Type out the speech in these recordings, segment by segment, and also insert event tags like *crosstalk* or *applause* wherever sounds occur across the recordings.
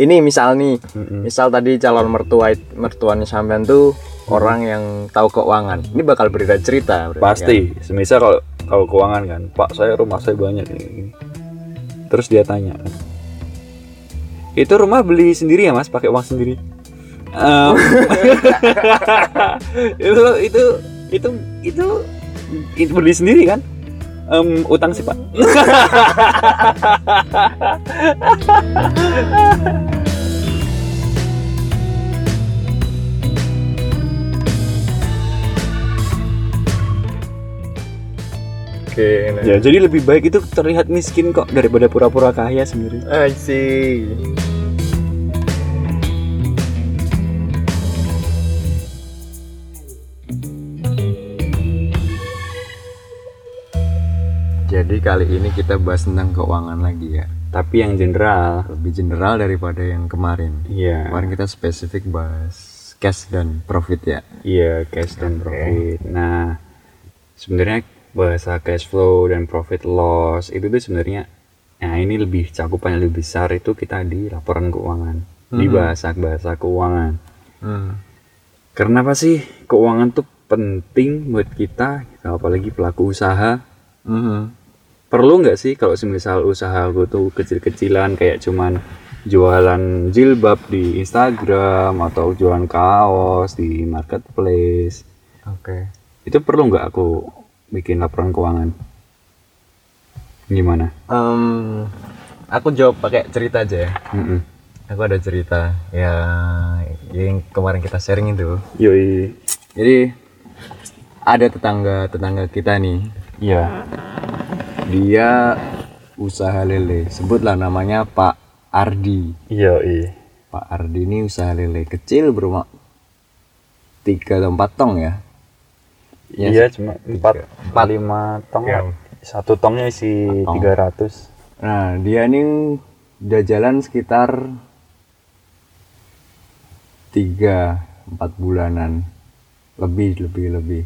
ini misal nih Mm-mm. misal tadi calon mertua mertuanya sampean tuh orang yang tahu keuangan. Ini bakal berbeda cerita berarti, pasti. semisal kalau kalau keuangan kan pak saya rumah saya banyak ini, terus dia tanya kan, itu rumah beli sendiri ya mas? Pakai uang sendiri? *laughs* Itu itu itu itu itu beli sendiri kan Em, utang sih pak. Oke nah. ya jadi lebih baik itu terlihat miskin kok daripada pura-pura kaya sendiri. I kali ini kita bahas tentang keuangan lagi ya. tapi yang general Lebih general daripada yang kemarin. iya Kemarin kita spesifik bahas cash dan profit ya. Iya, cash dan Oke. profit. Nah, sebenarnya bahasa cash flow dan profit loss itu tuh sebenarnya nah ini lebih cakupannya lebih besar itu kita di laporan keuangan, di Mhm. bahasa bahasa keuangan. Hmm. Karena apa sih keuangan tuh penting buat kita, apalagi pelaku usaha. Mhm. Perlu nggak sih kalau semisal usaha gue tuh kecil-kecilan kayak cuman jualan jilbab di Instagram atau jualan kaos di marketplace Oke. itu perlu nggak aku bikin laporan keuangan gimana Em, aku jawab pakai cerita aja ya. Mm-mm. Aku ada cerita ya yang kemarin kita sharing itu. yoi Jadi ada tetangga tetangga kita nih, iya dia usaha lele. Sebutlah namanya Pak Ardi. yoi Pak Ardi ini usaha lele kecil berumah tiga atau empat tong ya. Ya, iya cuma empat Tiga. empat lima tong Ya. satu tongnya isi Tong. 300 Nah dia ini udah jalan sekitar tiga empat bulanan lebih lebih lebih.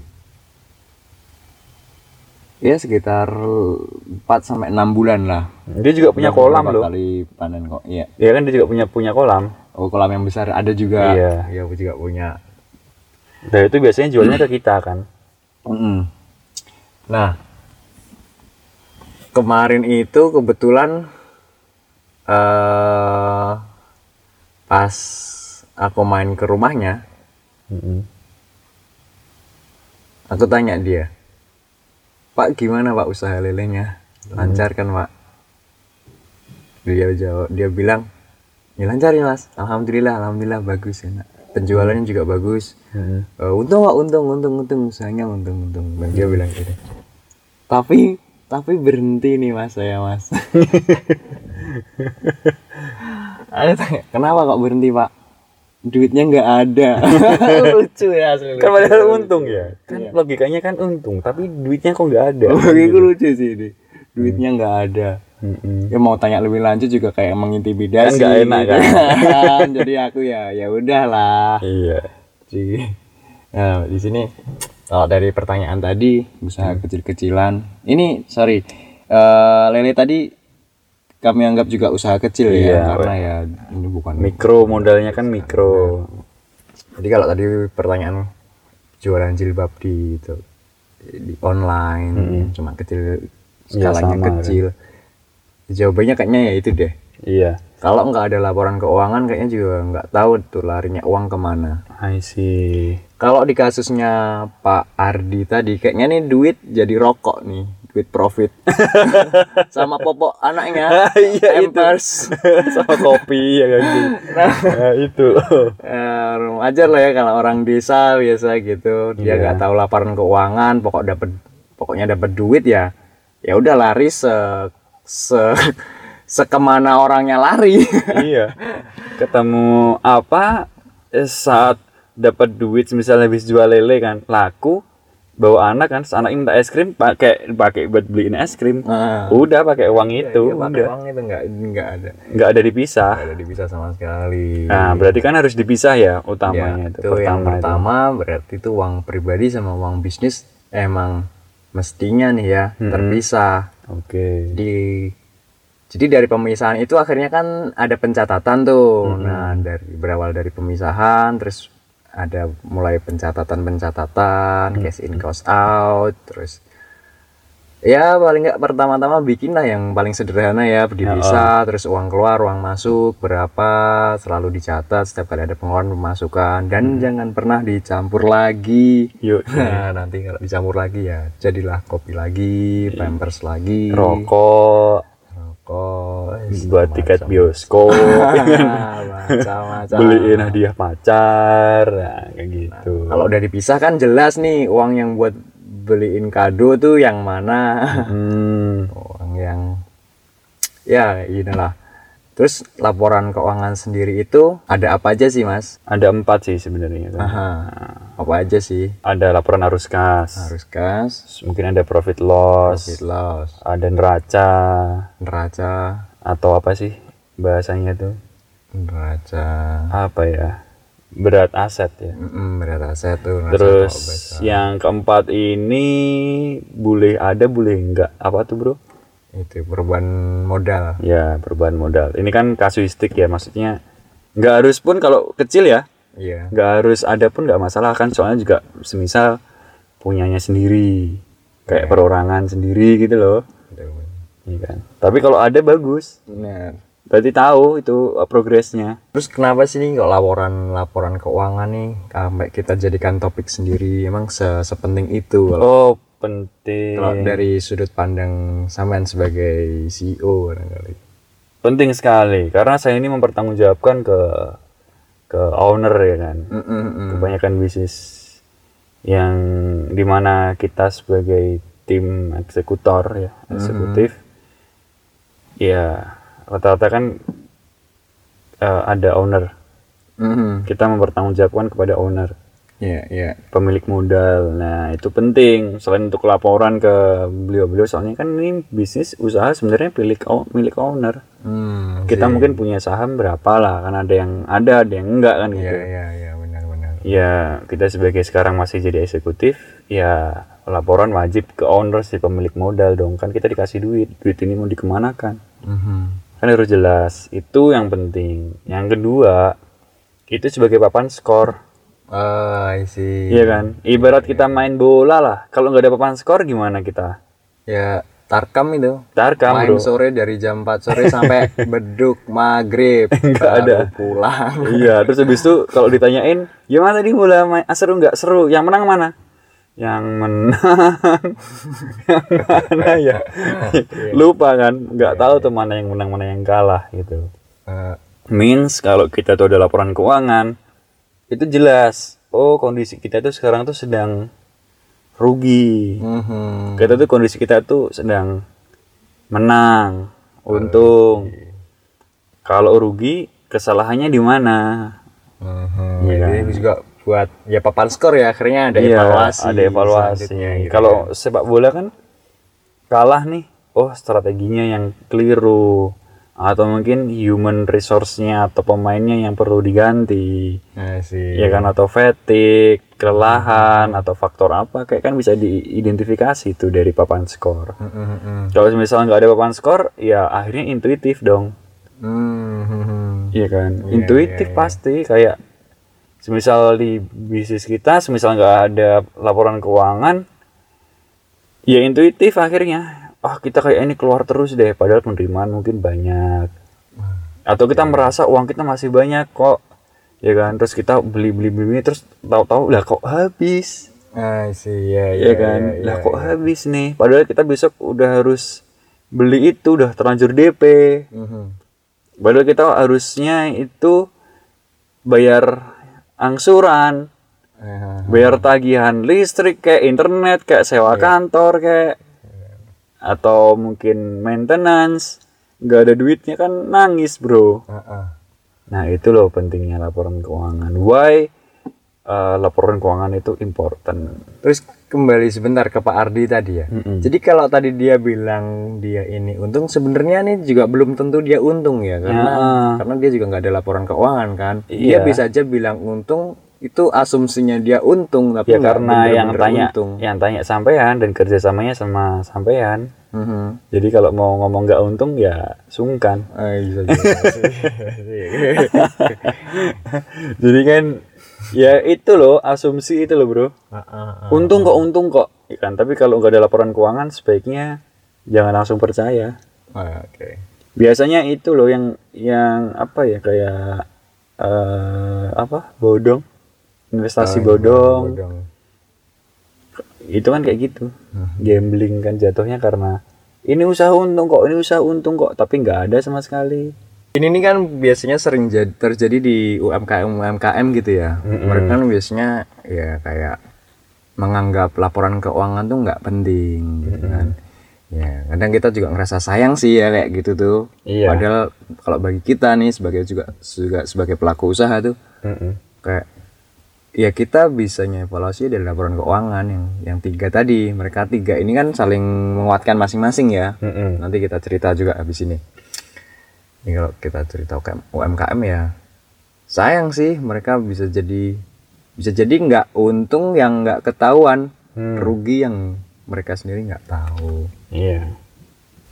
Ya sekitar 4 sampai enam bulan lah. dia juga punya kolam loh Kali panen kok. Iya. ya kan dia juga punya punya kolam Oh kolam yang besar ada juga. Iya. Iya aku juga punya. dan itu biasanya jualnya ke kita kan Mm-mm. Nah, kemarin itu kebetulan eh pas aku main ke rumahnya, Mm-mm. aku tanya dia, Pak gimana Pak usaha lelenya? Lancar kan Pak? Dia jawab, dia bilang, ya lancar ya Mas. Alhamdulillah, alhamdulillah bagus enak. Penjualannya juga bagus. Mm-mm. Eh, untung Pak, untung, untung, untung, usahanya untung, untung. Dan dia bilang gitu. Tapi, tapi berhenti nih mas saya mas. *laughs* Ada tanya, kenapa kok berhenti pak? Duitnya nggak ada. *laughs* lucu ya asli. kan padahal untung ya kan Iya. logikanya kan untung tapi duitnya kok nggak ada Bagiku lucu sih ini. Duitnya nggak ada. Mm-mm. Ya mau tanya lebih lanjut juga kayak mengintimidasi. Kan nggak enak, kan? *laughs* Jadi aku ya ya udahlah. iya Jadi, nah di sini kalau dari pertanyaan tadi usaha Hmm. kecil-kecilan, ini sorry, eh, lele tadi kami anggap juga usaha kecil Iya, ya, karena ya ini bukan. mikro modalnya kan mikro Jadi kalau tadi pertanyaan jualan jilbab di itu di online, Mm-mm. cuma kecil Iya, skalanya sama, kecil. Jawabannya kayaknya ya itu deh. iya Kalau nggak ada laporan keuangan, kayaknya juga nggak tahu tuh larinya uang ke mana. I see Kalau di kasusnya Pak Ardi tadi kayaknya nih duit jadi rokok nih, duit profit. *laughs* Sama popok anaknya. *laughs* Iya, itu. Pampers. *laughs* sama kopi ya kan nah, itu Eh, wajar lah ya kalau orang desa biasa gitu, dia Iya. nggak tahu laporan keuangan, pokok dapat pokoknya dapat duit ya. Ya udah lari se se sekemana orangnya lari. iya ketemu apa eh, saat dapat duit misalnya habis jual lele kan laku bawa anak kan anaknya minta es krim pakai pakai buat beliin es krim Nah, udah pakai uang itu iya, pakai udah uang itu nggak nggak ada, nggak ada dipisah nggak ada dipisah sama sekali. nah berarti kan harus dipisah ya Ya, utamanya itu, itu, yang pertama itu. pertama berarti itu uang pribadi sama uang bisnis emang mestinya nih ya Mm-mm. terpisah. oke Jadi Jadi dari pemisahan itu akhirnya kan ada pencatatan tuh. Nah, dari berawal dari pemisahan terus ada mulai pencatatan-pencatatan, cash in cost out, terus ya paling nggak pertama-tama bikin lah yang paling sederhana ya divisa, terus uang keluar, uang masuk berapa, selalu dicatat setiap kali ada pengeluaran pemasukan dan jangan pernah dicampur lagi. Yuk, *laughs* Nah, nanti kalau dicampur lagi ya jadilah kopi lagi, pampers lagi, rokok, rokok, buat tiket bioskop, *laughs* macam-macam. beliin hadiah pacar, nah, kayak gitu. Kalau udah dipisah kan jelas nih uang yang buat beliin kado tuh yang mana, Hmm, *laughs* uang yang ya inilah. Terus laporan keuangan sendiri itu ada apa aja sih mas? ada empat sih sebenarnya. kan. Aha. Apa aja sih? Ada laporan arus kas, Harus kas, mungkin ada profit loss, profit loss, ada neraca, neraca, atau apa sih bahasanya tuh? neraca, Apa ya? Berat aset ya. Mm-mm, berat aset tuh. Terus bahasa. yang keempat ini boleh ada boleh enggak apa tuh bro? itu perubahan modal. Ya perubahan modal. Ini kan kasuistik ya maksudnya nggak harus pun kalau kecil ya Iya. nggak harus ada pun nggak masalah kan soalnya juga semisal punyanya sendiri kayak perorangan sendiri gitu loh. Betul. Iya kan. Tapi kalau ada bagus. Benar. Berarti tahu itu uh, progresnya. Terus kenapa sih nih kok laporan-laporan keuangan nih sampai kita jadikan topik sendiri? Emang se sepenting itu kalau, Oh penting. kalau dari sudut pandang sampean sebagai CEO barangkali. Penting sekali karena saya ini mempertanggungjawabkan ke ke owner ya kan. Mm-mm-mm. Kebanyakan bisnis yang di mana kita sebagai tim eksekutor ya eksekutif ya rata-rata kan eh, ada owner Mhm. kita mempertanggungjawabkan kepada owner Iya, iya. pemilik modal. Nah, itu penting selain untuk laporan ke beliau-beliau soalnya kan ini bisnis usaha sebenarnya milik milik owner. Hmm. Kita mungkin punya saham berapa lah, kan ada yang ada, ada yang enggak kan Iya, gitu. iya, iya, benar-benar. Ya, kita sebagai sekarang masih jadi eksekutif, ya laporan wajib ke owner si pemilik modal dong. Kan kita dikasih duit, duit ini mau dikemanakan? Mhm. Kan harus jelas. Itu yang penting. Yang kedua, itu sebagai papan skor. Oh, I see. Iya kan? Ibarat kita main bola lah. Kalau nggak ada papan skor gimana kita? Ya, Tarkam itu. Tarkam Main bro. sore dari jam 4 sore *laughs* sampai beduk maghrib *laughs* Nggak baru ada. pulang. *laughs* iya, terus habis itu kalau ditanyain, gimana tadi bola main? Ah, seru nggak? Seru. Yang menang mana? Yang menang. yang mana ya? Lupa kan? Nggak tahu tuh mana yang menang, mana yang kalah gitu. Eh, Means kalau kita tuh ada laporan keuangan, itu jelas. Oh, kondisi kita tuh sekarang tuh sedang rugi. mhm. kita tuh kondisi kita tuh sedang menang untung kalau rugi kesalahannya di mana Mhm. Iya Jadi juga buat ya papan skor ya akhirnya ada Iya, evaluasi. ada evaluasi selanjutnya gitu kalau kan. sepak bola kan kalah nih oh strateginya yang keliru atau mungkin human resource-nya atau pemainnya yang perlu diganti Nah, sih. ya kan atau fatigue kelelahan atau faktor apa kayak kan bisa diidentifikasi tuh dari papan skor Mhm, mhm. Kalau misalnya nggak ada papan skor, ya akhirnya intuitif dong, Mhm. iya kan? Iya, intuitif iya, iya. pasti kayak, semisal di bisnis kita, semisal nggak ada laporan keuangan, ya intuitif akhirnya, ah kita kayak ini keluar terus deh, padahal penerimaan mungkin banyak, atau Iya. kita merasa uang kita masih banyak kok, ya kan? Terus kita beli beli beli terus tahu-tahu lah kok habis, Ah, sih ya, ya kan? lah kok habis nih, padahal kita besok udah harus beli itu udah terlanjur DP. Mhm. Padahal kita harusnya itu bayar angsuran, Eh, bayar tagihan listrik kayak internet, kayak sewa kantor kayak atau mungkin maintenance. Nggak ada duitnya kan nangis, Bro. ah, ah. Nah, itu loh pentingnya laporan keuangan. Why uh, laporan keuangan itu important. Terus kembali sebentar ke Pak Ardi tadi ya. Mm-mm. Jadi kalau tadi dia bilang dia ini untung, sebenarnya nih juga belum tentu dia untung ya, karena Ya. karena dia juga nggak ada laporan keuangan kan. Dia Iya. bisa aja bilang untung itu asumsinya dia untung tapi ya karena yang bener-bener tanya untung. yang tanya sampean dan kerjasamanya sama sampean Mhm. jadi kalau mau ngomong nggak untung ya sungkan Ah, bisa juga sih. jadi kan ya itu loh asumsi itu loh bro Ah, ah, untung kok untung kok Ya kan tapi kalau nggak ada laporan keuangan sebaiknya jangan langsung percaya Ah, Oke. biasanya itu loh yang yang apa ya kayak eh apa bodong investasi bodong Bodong. itu kan kayak gitu gambling kan jatuhnya karena ini usaha untung kok ini usaha untung kok tapi nggak ada sama sekali Ini nih kan biasanya sering jad- terjadi di UMKM UMKM gitu ya. Mereka kan biasanya ya kayak menganggap laporan keuangan tuh nggak penting gitu kan. Ya, kadang kita juga ngerasa sayang sih ya kayak gitu tuh. Iya. Padahal kalau bagi kita nih sebagai juga juga sebagai pelaku usaha tuh kayak ya kita bisa evaluasi dari laporan keuangan yang yang tiga tadi mereka tiga ini kan saling menguatkan masing-masing ya Mm-mm. nanti kita cerita juga habis ini ini kalau kita cerita UMKM ya sayang sih mereka bisa jadi bisa jadi nggak untung yang nggak ketahuan Hmm. rugi yang mereka sendiri nggak tahu Iya.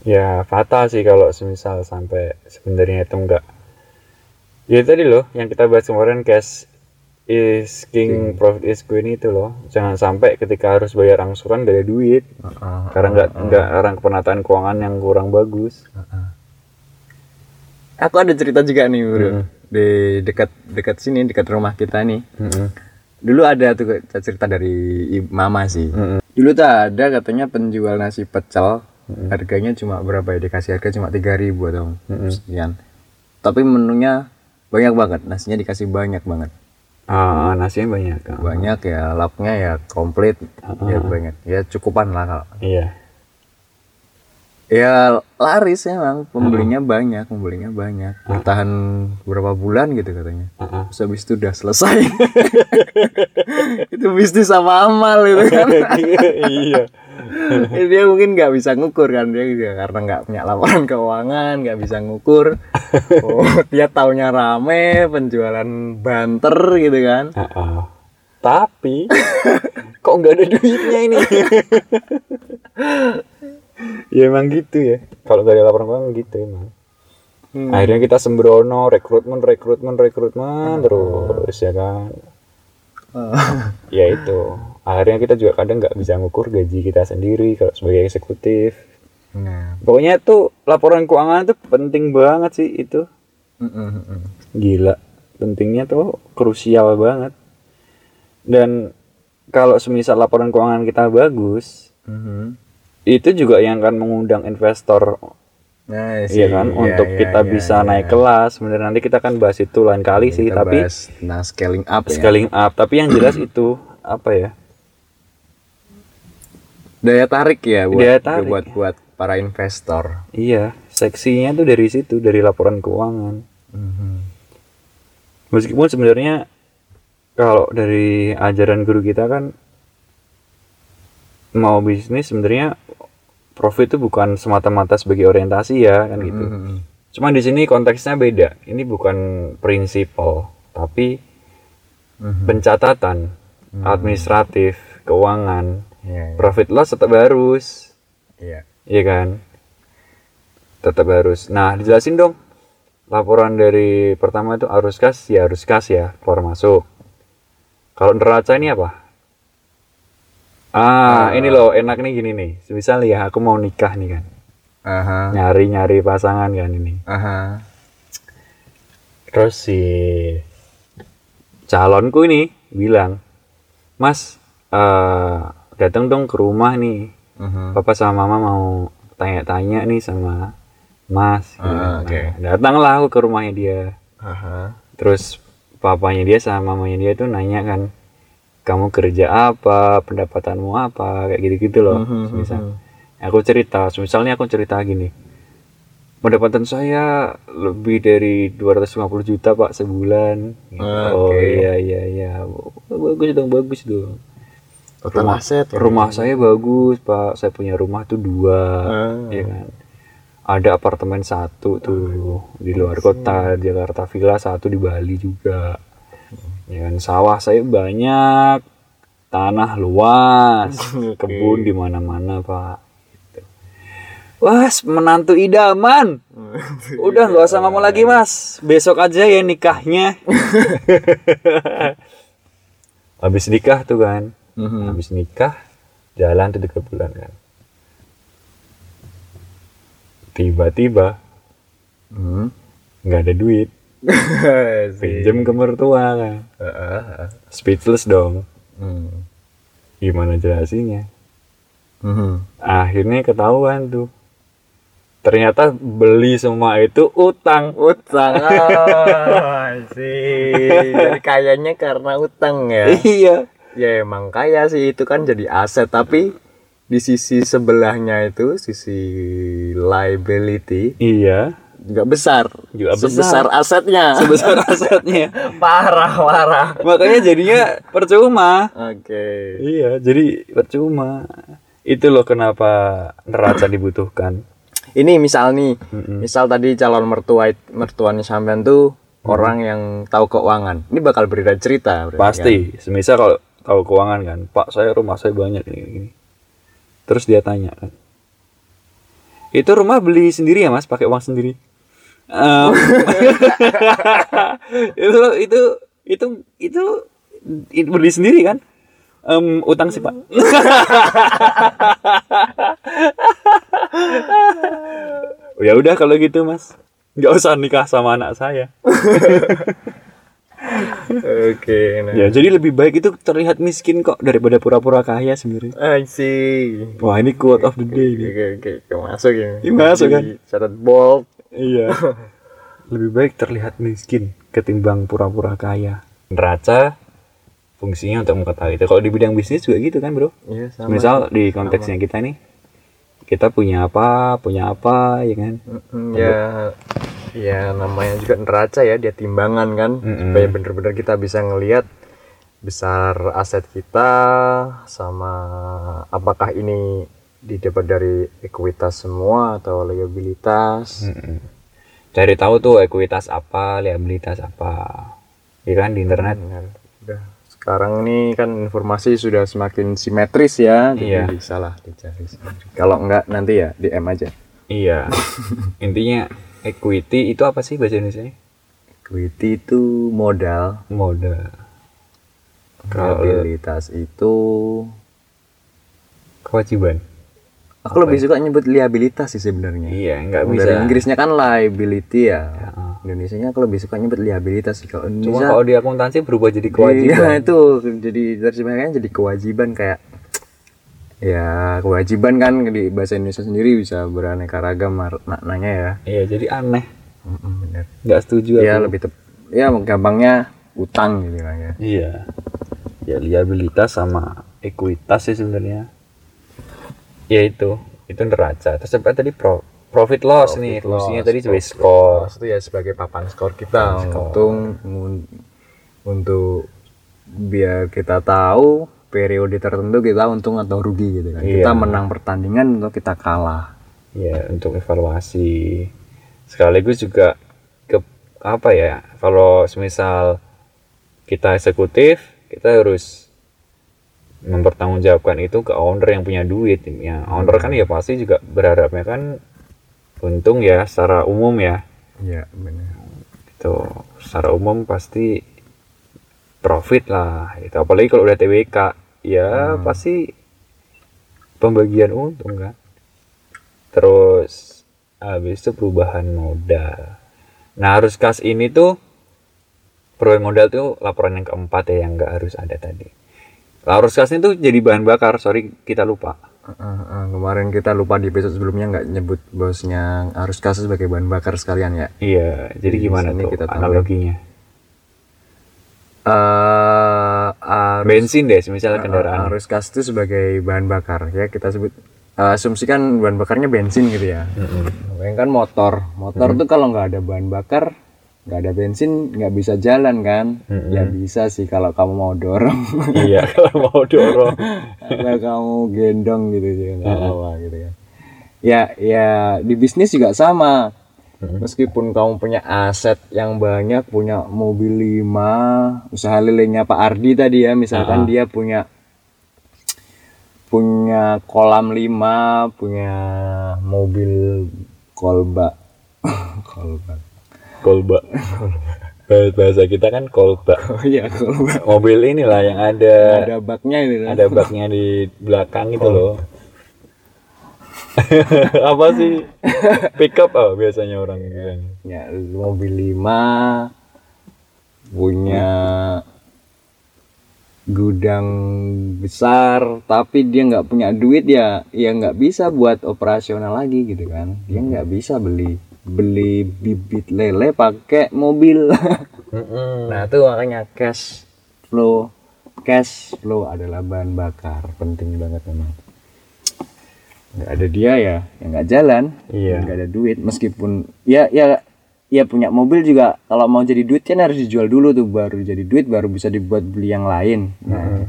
Ya fatal sih kalau semisal sampai sebenarnya itu enggak. Ya tadi loh yang kita bahas kemarin cash is king, profit is queen itu loh. Jangan sampai ketika harus bayar angsuran ada duit. Karena nggak nggak orang penataan keuangan yang kurang bagus. aku ada cerita juga nih bro. Hmm. di dekat dekat sini dekat rumah kita nih. Mm-mm. dulu ada tuh cerita dari mama sih. Mm-mm. dulu tuh ada katanya penjual nasi pecel. Harganya cuma berapa ya? Dikasih harga cuma 3000 atau sekian. Tapi menunya banyak banget. Nasinya dikasih banyak banget Ah, nasinya banyak. Ah. banyak ya lauknya ya komplit ya banyak ya cukupan lah kalau Iya. ya laris emang pembelinya banyak pembelinya banyak bertahan beberapa bulan gitu katanya Ah, ah. terus habis itu udah selesai *laughs* itu bisnis sama amal gitu kan *laughs* iya. *laughs* Dia mungkin nggak bisa ngukur kan dia juga karena nggak punya laporan keuangan nggak bisa ngukur *laughs* oh dia taunya rame penjualan banter gitu kan Ah, ah. Tapi *laughs* kok nggak ada duitnya ini? ya emang gitu ya. Kalau nggak ada laporan keuangan gitu emang. Hmm. Akhirnya kita sembrono, rekrutmen, rekrutmen, rekrutmen terus ya kan. Ya itu. Akhirnya kita juga kadang nggak bisa ngukur gaji kita sendiri kalau sebagai eksekutif. nah Pokoknya tuh laporan keuangan tuh penting banget sih itu. mm, mm, mm, mm. Gila, pentingnya tuh krusial banget. Dan kalau semisal laporan keuangan kita bagus, Mhm. itu juga yang akan mengundang investor, nah iya kan, untuk kita bisa naik kelas. Sebenarnya nanti kita akan bahas itu lain kali sih, tapi nah scaling up ya scaling up. Tapi yang jelas itu apa ya? Daya tarik ya buat Daya tarik. buat buat para investor Iya, seksinya tuh dari situ, dari laporan keuangan. Mhm. Meskipun sebenarnya kalau dari ajaran guru kita kan mau bisnis sebenarnya profit itu bukan semata-mata sebagai orientasi ya kan gitu. Mhm. Cuma di sini konteksnya beda. Ini bukan prinsipal, tapi Mhm. pencatatan administratif, keuangan, Iya, iya. profit loss tetap harus, iya iya kan? Tetap harus. Nah, dijelasin dong. Laporan dari pertama itu arus kas ya arus kas ya keluar masuk. Kalau neraca ini apa? Ah, ini loh enak nih gini nih. Misal ya aku mau nikah nih kan. aha Nyari-nyari pasangan kan ini. aha Terus si calonku ini bilang, Mas, eh datang dong ke rumah nih. Mhm. Papa sama Mama mau tanya-tanya nih sama Mas. gitu. Ah, oke. Nah, datanglah aku ke rumahnya dia. aha Terus papanya dia sama mamanya dia tuh nanya kan, kamu kerja apa, pendapatanmu apa, kayak gitu-gitu loh. Mhm, Misal, aku cerita, misalnya aku cerita gini, pendapatan saya lebih dari 250 juta pak sebulan. Gitu. Ah, Oh oke. iya iya iya, bagus dong bagus dong. Total Rumah, aset ya? rumah saya bagus pak, saya punya rumah tuh dua, Ah. ya kan. Ada apartemen satu tuh di luar kota, Jakarta Villa satu di Bali juga. ya kan sawah saya banyak tanah luas *laughs* kebun di mana-mana pak Gitu. Wah, menantu idaman. *laughs* Udah nggak usah ngomong lagi mas. Besok aja ya nikahnya. *laughs* Habis nikah tuh kan. Mhm. Habis nikah jalan tuh tiga bulan kan. Tiba-tiba Hmm. nggak ada duit. *laughs* Sih. Pinjem ke mertua kan. Heeh. Speechless dong. Hmm. Gimana jelasinnya? Mhm. Akhirnya ketahuan tuh. Ternyata beli semua itu utang. Utang. *laughs* Oh, sih. Kayaknya karena utang ya. Iya. Ya emang kaya sih itu kan jadi aset tapi di sisi sebelahnya itu sisi liability Iya. juga besar Juga sebesar asetnya *laughs* Sebesar asetnya. *laughs* parah parah Makanya jadinya percuma. oke Iya, jadi percuma. Itu loh kenapa neraca dibutuhkan. ini misal nih Mm-mm. misal tadi calon mertua mertuanya sampean tuh orang yang tahu keuangan ini bakal berbeda cerita berarti kan? Pasti. Semisal kalau tahu keuangan kan, Pak saya rumah saya banyak ini gini. Terus dia tanya kan. Itu rumah beli sendiri ya mas, pakai uang sendiri. Em, *laughs* itu itu itu itu itu beli sendiri kan? Em, utang sih pak. *laughs* ya udah kalau gitu mas, nggak usah nikah sama anak saya. *laughs* oke nah. Ya, jadi lebih baik itu terlihat miskin kok daripada pura-pura kaya sebenarnya. I see Wah, ini quote of the day nih. oke oke oke masuk ya Ini masuk, kan? catat bold Iya. *laughs* lebih baik terlihat miskin ketimbang pura-pura kaya. Neraca fungsinya untuk mengetahui itu. Kalau di bidang bisnis juga gitu kan, Bro? iya sama Misal di konteksnya kita nih, kita punya apa, punya apa, ya kan? Mm, ya ya namanya juga neraca ya dia timbangan kan Mm-mm. supaya bener-bener kita bisa ngelihat besar aset kita sama apakah ini didapat dari ekuitas semua atau liabilitas Mm-mm. Cari tahu tuh ekuitas apa, liabilitas apa. Ya kan di internet. Benar. Udah. sekarang ini kan informasi sudah semakin simetris ya Iya. jadi bisa lah dicari kalau enggak nanti ya DM aja Iya. *laughs* Intinya equity itu apa sih bahasa Indonesia? equity itu modal Modal. Liabilitas itu Kewajiban. Aku lebih suka nyebut liabilitas sih sebenarnya. Iya, nggak Dari bisa. Inggrisnya kan liability ya. Heeh. Indonesianya aku lebih suka nyebut liabilitas sih. Kalau Cuma Indonesia kalau di akuntansi berubah jadi Iya kewajiban. itu jadi terjemahannya jadi kewajiban kayak ya kewajiban kan di bahasa Indonesia sendiri bisa beraneka ragam maknanya ya. Iya, jadi aneh. Mm-mm, bener. Nggak setuju Ya aku. lebih tep ya gampangnya utang gitu kan ya. Iya. Ya liabilitas sama ekuitas sih sebenarnya. Ya itu, itu neraca. Terus apa tadi pro, profit loss nih, fungsinya tadi sebagai skor. Itu ya sebagai papan skor kita untuk ngun- untuk biar kita tahu periode tertentu kita untung atau rugi gitu kan. Iya. Kita menang pertandingan atau kita kalah. Ya, untuk evaluasi. Sekaligus juga ke apa ya? Kalau semisal kita eksekutif, kita harus mempertanggungjawabkan itu ke owner yang punya duit. Ya, owner kan ya pasti juga berharapnya kan untung ya secara umum ya. Iya, benar. Itu secara umum pasti profit lah. Itu apalagi kalau udah TWK, ya pasti pembagian untung kan. Terus habis itu perubahan modal. Nah, harus kas ini tuh perubahan modal tuh laporan yang keempat ya yang nggak harus ada tadi. Arus kas ini tuh jadi bahan bakar, sorry kita lupa. Uh, uh, uh, kemarin kita lupa di episode sebelumnya nggak nyebut bosnya harus kasus sebagai bahan bakar sekalian ya. Iya, jadi Di gimana tuh kita analoginya? Eh arus, Bensin deh, misalnya kendaraan. arus gas itu sebagai bahan bakar ya kita sebut eh, asumsikan bahan bakarnya bensin gitu ya. Makanya kan motor, motor tuh kalau nggak ada bahan bakar, nggak ada bensin nggak bisa jalan kan? Ya bisa sih kalau kamu mau dorong, iya, *laughs* kalau mau dorong. kalau kamu gendong gitu sih nggak apa gitu kan. Ya ya di bisnis juga sama. Meskipun kamu punya aset yang banyak punya mobil lima usaha lelenya Pak Ardi tadi ya misalkan dia punya punya kolam lima punya mobil kolba. *coughs* Kolba. Kolba. Bahasa kita kan kolba. *laughs* Oh iya kolba. Mobil inilah yang ada. Ada baknya ini ada baknya di belakang itu loh *laughs* apa sih? Pickup oh biasanya orang bilang? Ya mobil lima punya gudang besar tapi dia nggak punya duit ya ya nggak bisa buat operasional lagi gitu kan. Dia nggak bisa beli beli bibit lele pakai mobil. *laughs* Nah itu makanya cash flow cash flow adalah bahan bakar penting banget memang nggak ada dia ya. Ya nggak jalan. Iya. nggak ada duit. Meskipun ya ya ya punya mobil juga kalau mau jadi duit kan harus dijual dulu tuh. Baru jadi duit baru bisa dibuat beli yang lain. Nah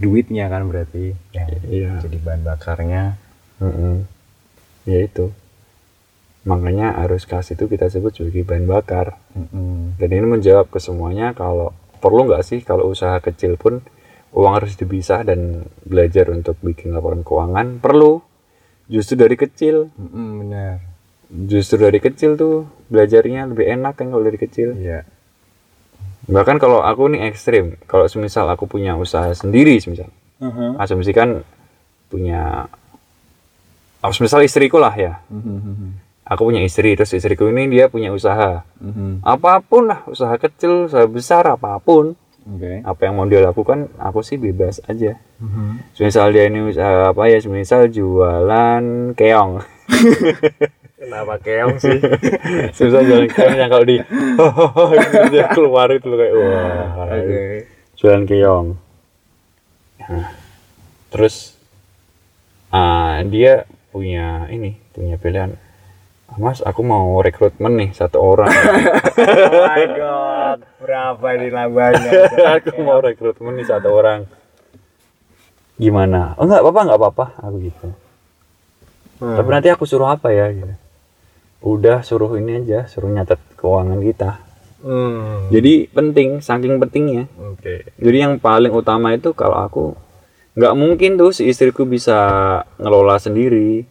duitnya kan berarti. Ya, iya. jadi bahan bakarnya. Mm-mm. ya itu. Makanya arus kas itu kita sebut sebagai bahan bakar. Mm-mm. dan ini menjawab ke semuanya kalau perlu nggak sih kalau usaha kecil pun uang harus dipisah dan belajar untuk bikin laporan keuangan perlu. Justru dari kecil. Mm-mm, benar. Justru dari kecil tuh belajarnya lebih enak kan kalau dari kecil. Iya. Bahkan kalau aku nih ekstrim. Kalau semisal aku punya usaha sendiri semisal. Uh-huh. asumsikan punya semisal istriku lah ya. Mhm, aku punya istri terus istriku ini dia punya usaha. Mhm. apa pun lah usaha kecil usaha besar apa pun oke. Apa yang mau dia lakukan aku sih bebas aja. Mhm. misal dia ini usaha apa ya misal jualan keong. *laughs* Kenapa keong sih? *laughs* Susah jualan keong yang kalau di *laughs* dia keluar itu kayak wah. Oke. Jualan keong. Nah, terus ah, dia punya ini punya pilihan. "Ah, Mas aku mau rekrutmen nih satu orang. *laughs* Oh my god berapa ini labanya *laughs* aku mau rekrutmen nih satu orang. Gimana? Oh nggak apa-apa nggak apa-apa. Aku gitu. Tapi nanti aku suruh apa ya gitu. Udah suruh ini aja suruh nyatet keuangan kita. Hmm. jadi penting saking pentingnya. Oke. Jadi yang paling utama itu kalau aku nggak mungkin tuh si istriku bisa ngelola sendiri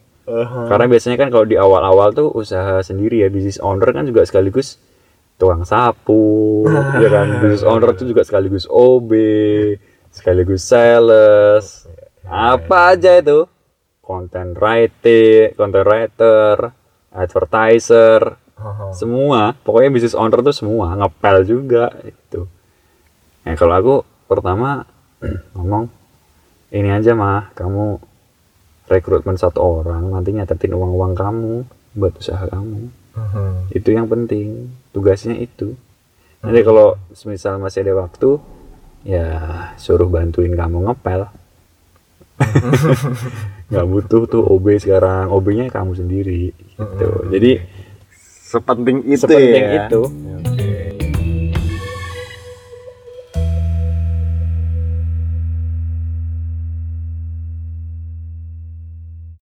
karena biasanya kan kalau di awal-awal tuh usaha sendiri ya bisnis owner kan juga sekaligus tukang sapu ya kan? Bisnis owner tuh juga sekaligus OB sekaligus sales. Apa aja itu? Content writing content writer advertiser semua. Pokoknya bisnis owner tuh semua ngepel juga itu. Nah kalau aku pertama *clears throat* ngomong ini aja mah. Kamu rekrutmen satu orang nanti nyatetin uang uang kamu buat usaha kamu. Itu yang penting tugasnya itu. Nanti kalau misal masih ada waktu ya suruh bantuin kamu ngepel. *laughs* Nggak butuh tuh OB sekarang OB nya kamu sendiri gitu. Jadi sepenting itu sepenting ya. itu